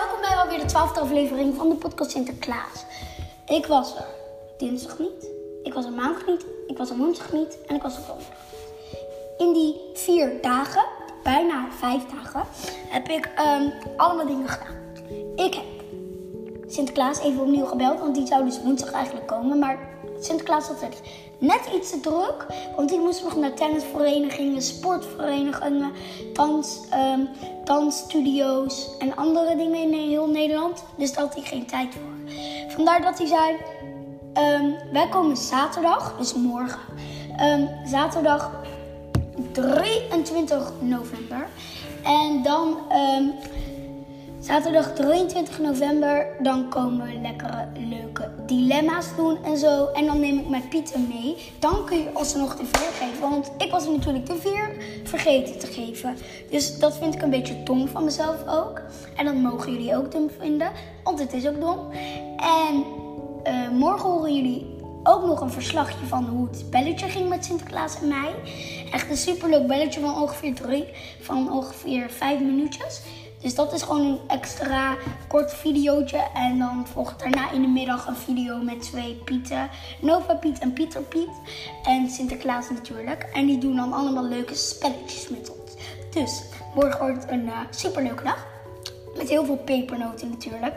welkom bij alweer de twaalfde aflevering van de podcast Sinterklaas. Ik was er dinsdag niet, ik was er maandag niet, ik was er woensdag niet en ik was er donderdag In die vier dagen, bijna vijf dagen, heb ik um, allemaal dingen gedaan. Ik heb Sinterklaas even opnieuw gebeld, want die zou dus woensdag eigenlijk komen. Maar Sinterklaas had het net iets te druk, want ik moest nog naar tennisverenigingen, sportverenigingen, dans, um, dansstudio's en andere dingen in heel Nederland. Dus daar had hij geen tijd voor. Vandaar dat hij zei, um, wij komen zaterdag, dus morgen, zaterdag 23 november. En dan Zaterdag 23 november, dan komen we lekkere, leuke dilemma's doen en zo. En dan neem ik mijn Pieter mee. Dan kun je alsnog de veer geven, want ik was natuurlijk de veer vergeten te geven. Dus dat vind ik een beetje dom van mezelf ook. En dat mogen jullie ook dom vinden, want het is ook dom. En uh, morgen horen jullie ook nog een verslagje van hoe het belletje ging met Sinterklaas en mij. Echt een superleuk belletje van ongeveer drie, van ongeveer vijf minuutjes. Dus dat is gewoon een extra kort videootje. En dan volgt daarna in de middag een video met twee Pieten. Nova Piet en Pieter Piet. En Sinterklaas natuurlijk. En die doen dan allemaal leuke spelletjes met ons. Dus morgen wordt een uh, superleuke dag. Met heel veel pepernoten natuurlijk.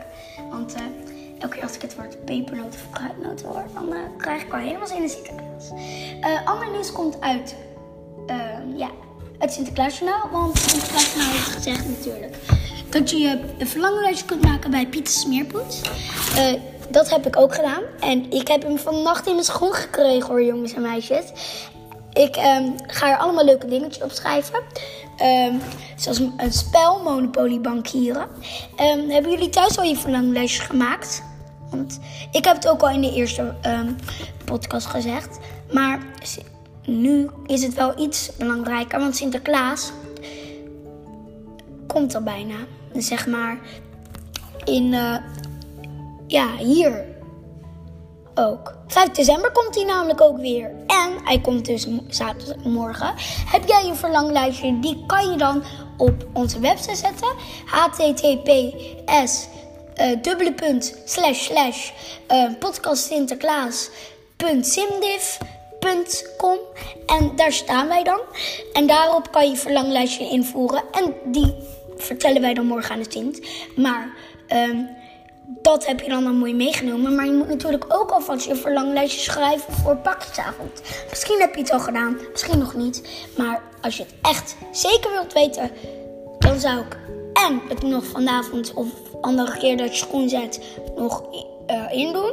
Want uh, elke keer als ik het woord pepernoten of fruitnoten hoor, dan uh, krijg ik al helemaal zin in Sinterklaas. ander nieuws komt uit. ja, het Sinterklaasjournaal. Want Sinterklaasjournaal heeft gezegd natuurlijk dat je je een verlanglijstje kunt maken bij Pieter Smeerpoets. Uh, dat heb ik ook gedaan. En ik heb hem vannacht in mijn schoen gekregen hoor, jongens en meisjes. Ik um, ga er allemaal leuke dingetjes op schrijven. Um, zoals een spel, Monopoly bankieren. Um, hebben jullie thuis al je verlanglijstjes gemaakt? Want ik heb het ook al in de eerste podcast gezegd. Maar nu is het wel iets belangrijker, want Sinterklaas komt er bijna. Zeg maar in, uh, ja, hier ook. 5 december komt hij namelijk ook weer. En hij komt dus zaterdagmorgen. Heb jij een verlanglijstje? Die kan je dan op onze website zetten. https uh, dubbele punt slash slash uh, podcastsinterklaas.simdiv.com En daar staan wij dan. En daarop kan je verlanglijstje invoeren. En die vertellen wij dan morgen aan het kind. Maar um, dat heb je dan al mooi meegenomen. Maar je moet natuurlijk ook alvast je verlanglijstje schrijven voor pakjesavond. Misschien heb je het al gedaan, misschien nog niet. Maar als je het echt zeker wilt weten, dan zou ik en het nog vanavond of andere keer dat je schoen zet nog uh, in doen.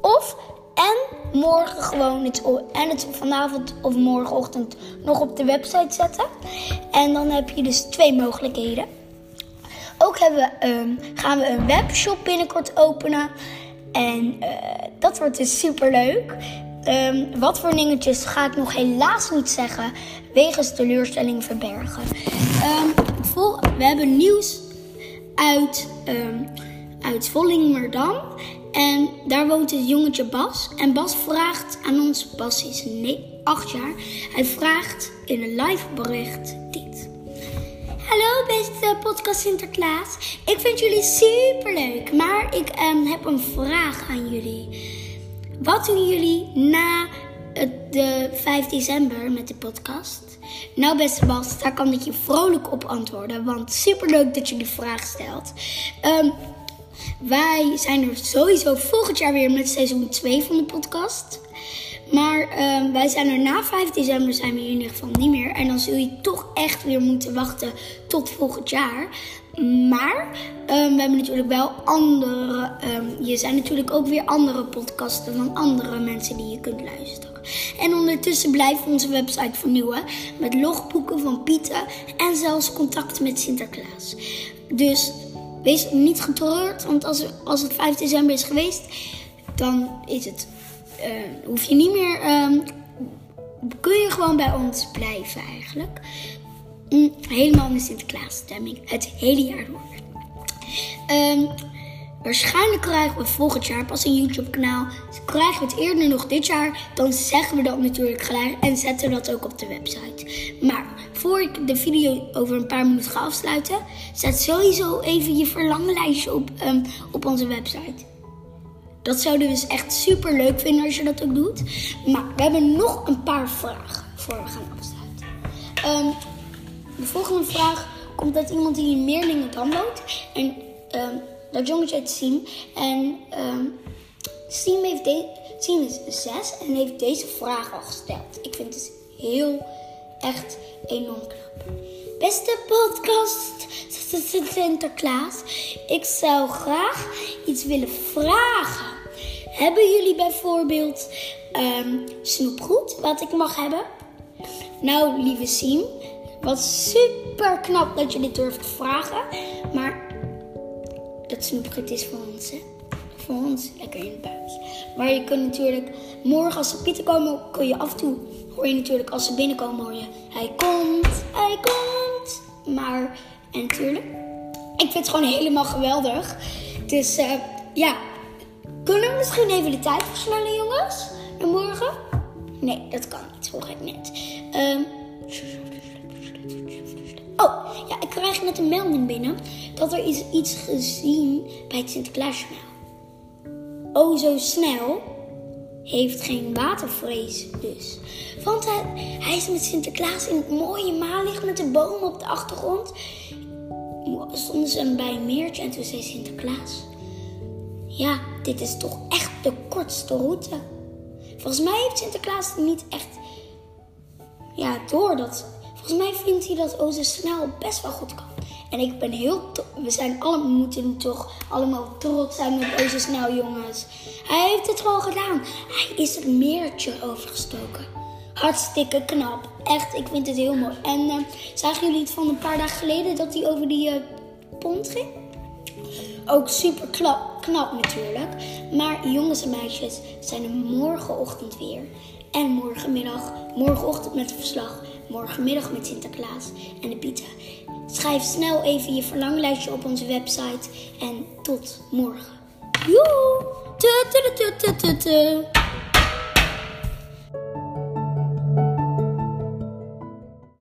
Of en morgen gewoon het, en het vanavond of morgenochtend nog op de website zetten. En dan heb je dus twee mogelijkheden. Ook um, gaan we een webshop binnenkort openen. En uh, dat wordt dus super leuk. Um, wat voor dingetjes ga ik nog helaas niet zeggen. Wegens teleurstelling verbergen. Um, we hebben nieuws uit, uit Vollingmerdam. En daar woont het jongetje Bas. En Bas vraagt aan ons, Bas is 8 jaar. Hij vraagt in een live bericht dit. Hallo beste podcast Sinterklaas. Ik vind jullie super leuk, maar ik um, heb een vraag aan jullie. Wat doen jullie na de 5 december met de podcast? Nou beste Bas, daar kan ik je vrolijk op antwoorden, want super leuk dat je die vraag stelt. Um, wij zijn er sowieso volgend jaar weer met seizoen 2 van de podcast. Maar uh, wij zijn er na 5 december zijn we in ieder geval niet meer. En dan zul je toch echt weer moeten wachten tot volgend jaar. Maar um, we hebben natuurlijk wel andere. Um, je zijn natuurlijk ook weer andere podcasten van andere mensen die je kunt luisteren. En ondertussen we onze website vernieuwen met logboeken van Pieten en zelfs contacten met Sinterklaas. Dus wees niet getreurd, want als, als het 5 december is geweest, dan is het, uh, hoef je niet meer, um, kun je gewoon bij ons blijven eigenlijk. Mm, helemaal in de Sinterklaasstemming, het hele jaar door. Um, Waarschijnlijk krijgen we volgend jaar pas een YouTube-kanaal. Krijgen we het eerder nog dit jaar, dan zeggen we dat natuurlijk gelijk en zetten we dat ook op de website. Maar voor ik de video over een paar minuten ga afsluiten, zet sowieso even je verlanglijstje op, um, op onze website. Dat zouden we dus echt super leuk vinden als je dat ook doet. Maar we hebben nog een paar vragen voor we gaan afsluiten. Um, de volgende vraag komt uit iemand die in Meerlingen woont. En um, dat jongetje heet Siem. En um, Siem, heeft de Siem is zes en heeft deze vraag al gesteld. Ik vind het heel, echt enorm knap. Beste podcast Sinterklaas, ik zou graag iets willen vragen. Hebben jullie bijvoorbeeld um, snoepgoed wat ik mag hebben? Nou, lieve Siem, wat super knap dat je dit durft te vragen. Maar dat snoepgoed is voor ons, hè? Voor ons lekker in het buis. Maar je kunt natuurlijk, morgen als de pieten komen, kun je af en toe, hoor je natuurlijk als ze binnenkomen, hoor je, hij komt, hij komt. Maar, en natuurlijk, ik vind het gewoon helemaal geweldig. Dus uh, ja, kunnen we misschien even de tijd versnellen, jongens? Naar morgen? Nee, dat kan niet, volg ik net. Um, oh, ja, ik krijg net een melding binnen dat er is iets gezien bij het Sinterklaasjournaal. Oh, zo snel heeft geen watervrees dus. Want hij, hij is met Sinterklaas in het mooie maanlicht met de bomen op de achtergrond. Stonden ze bij een meertje en toen zei Sinterklaas... Ja, dit is toch echt de kortste route. Volgens mij heeft Sinterklaas niet echt... Ja, door dat... Volgens mij vindt hij dat Oze snel best wel goed kan. En ik ben heel... We zijn allemaal, moeten toch allemaal trots zijn met Oze snel, jongens. Hij heeft het gewoon gedaan. Hij is het meertje overgestoken. Hartstikke knap. Echt, ik vind het heel mooi. En uh, zagen jullie het van een paar dagen geleden dat hij over die uh, pont ging? Ook super knap natuurlijk. Maar jongens en meisjes zijn er morgenochtend weer. En morgenmiddag, morgenochtend met een verslag. Morgenmiddag met Sinterklaas en de pizza. Schrijf snel even je verlanglijstje op onze website. En tot morgen. Joe!